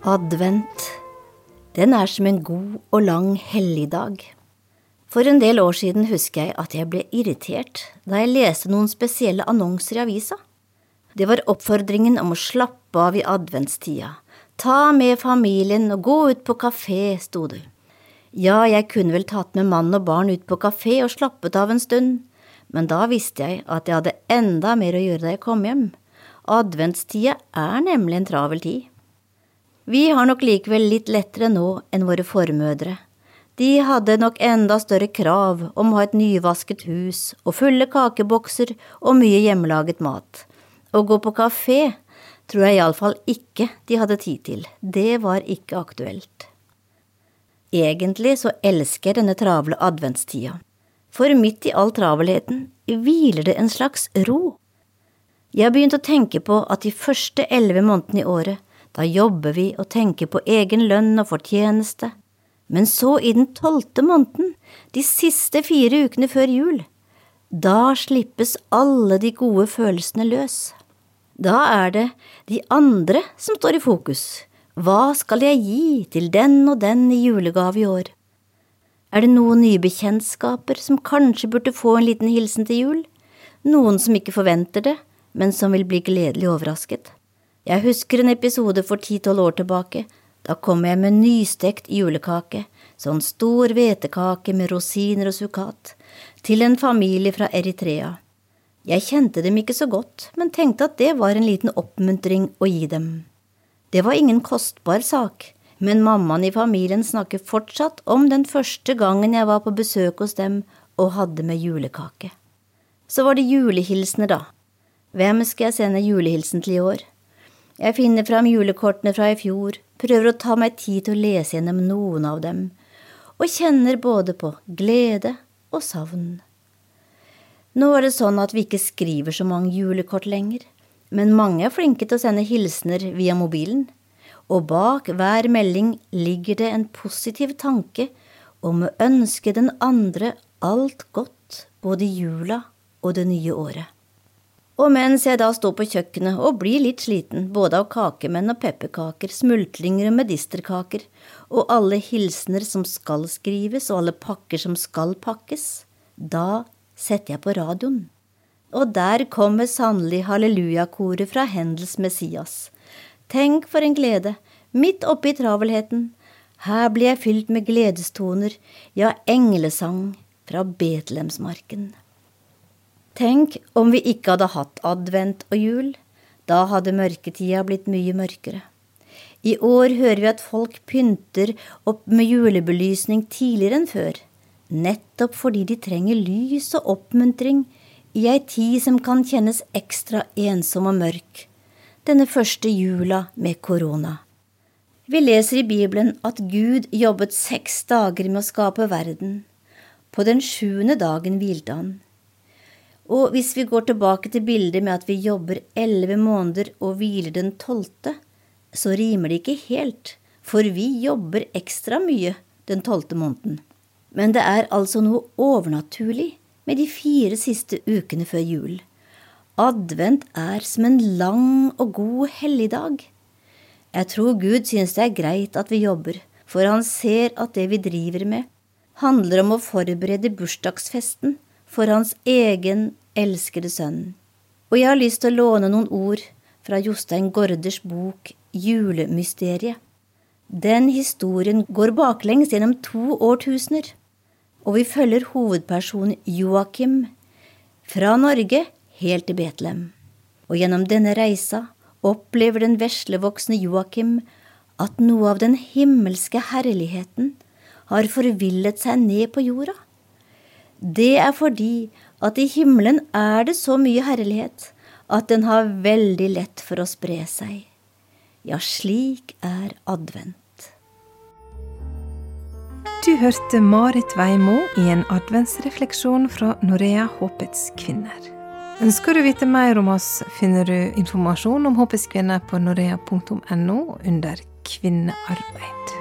Advent, den er som en god og lang helligdag. For en del år siden husker jeg at jeg ble irritert da jeg leste noen spesielle annonser i avisa. Det var oppfordringen om å slappe av i adventstida, ta med familien og gå ut på kafé, sto det. Ja, jeg kunne vel tatt med mann og barn ut på kafé og slappet av en stund, men da visste jeg at jeg hadde enda mer å gjøre da jeg kom hjem. Adventstida er nemlig en travel tid. Vi har nok likevel litt lettere nå enn våre formødre. De hadde nok enda større krav om å ha et nyvasket hus og fulle kakebokser og mye hjemmelaget mat. Å gå på kafé tror jeg iallfall ikke de hadde tid til, det var ikke aktuelt. Egentlig så elsker jeg denne travle adventstida, for midt i all travelheten hviler det en slags ro. Jeg har begynt å tenke på at de første elleve månedene i året da jobber vi og tenker på egen lønn og fortjeneste. Men så, i den tolvte måneden, de siste fire ukene før jul, da slippes alle de gode følelsene løs. Da er det de andre som står i fokus. Hva skal jeg gi til den og den i julegave i år? Er det noen nye bekjentskaper som kanskje burde få en liten hilsen til jul? Noen som ikke forventer det, men som vil bli gledelig overrasket? Jeg husker en episode for ti–tolv år tilbake. Da kom jeg med nystekt julekake, sånn stor hvetekake med rosiner og sukkat, til en familie fra Eritrea. Jeg kjente dem ikke så godt, men tenkte at det var en liten oppmuntring å gi dem. Det var ingen kostbar sak, men mammaen i familien snakker fortsatt om den første gangen jeg var på besøk hos dem og hadde med julekake. Så var det julehilsener, da. Hvem skal jeg sende julehilsen til i år? Jeg finner fram julekortene fra i fjor, prøver å ta meg tid til å lese gjennom noen av dem, og kjenner både på glede og savn. Nå er det sånn at vi ikke skriver så mange julekort lenger, men mange er flinke til å sende hilsener via mobilen, og bak hver melding ligger det en positiv tanke om å ønske den andre alt godt både i jula og det nye året. Og mens jeg da står på kjøkkenet og blir litt sliten både av kakemenn og pepperkaker, smultringer og medisterkaker, og alle hilsener som skal skrives og alle pakker som skal pakkes, da setter jeg på radioen. Og der kommer sannelig hallelujakoret fra Hendels Messias. Tenk for en glede, midt oppe i travelheten. Her blir jeg fylt med gledestoner, ja, englesang fra Betlehemsmarken. Tenk om vi ikke hadde hatt advent og jul. Da hadde mørketida blitt mye mørkere. I år hører vi at folk pynter opp med julebelysning tidligere enn før, nettopp fordi de trenger lys og oppmuntring i ei tid som kan kjennes ekstra ensom og mørk, denne første jula med korona. Vi leser i Bibelen at Gud jobbet seks dager med å skape verden. På den sjuende dagen hvilte han. Og hvis vi går tilbake til bildet med at vi jobber elleve måneder og hviler den tolvte, så rimer det ikke helt, for vi jobber ekstra mye den tolvte måneden. Men det er altså noe overnaturlig med de fire siste ukene før jul. Advent er som en lang og god helligdag. Jeg tror Gud synes det er greit at vi jobber, for han ser at det vi driver med, handler om å forberede bursdagsfesten for hans egen elskede sønn. Og jeg har lyst til å låne noen ord fra Jostein Gaarders bok Julemysteriet. Den historien går baklengs gjennom to årtusener, og vi følger hovedpersonen Joakim fra Norge helt til Betlehem. Og gjennom denne reisa opplever den veslevoksne Joakim at noe av den himmelske herligheten har forvillet seg ned på jorda. Det er fordi at i himmelen er det så mye herlighet at den har veldig lett for å spre seg. Ja, slik er advent. Du hørte Marit Veimo i en adventsrefleksjon fra Norea Håpets kvinner. Ønsker du vite mer om oss, finner du informasjon om Håpets kvinner på norea.no under kvinnearbeid.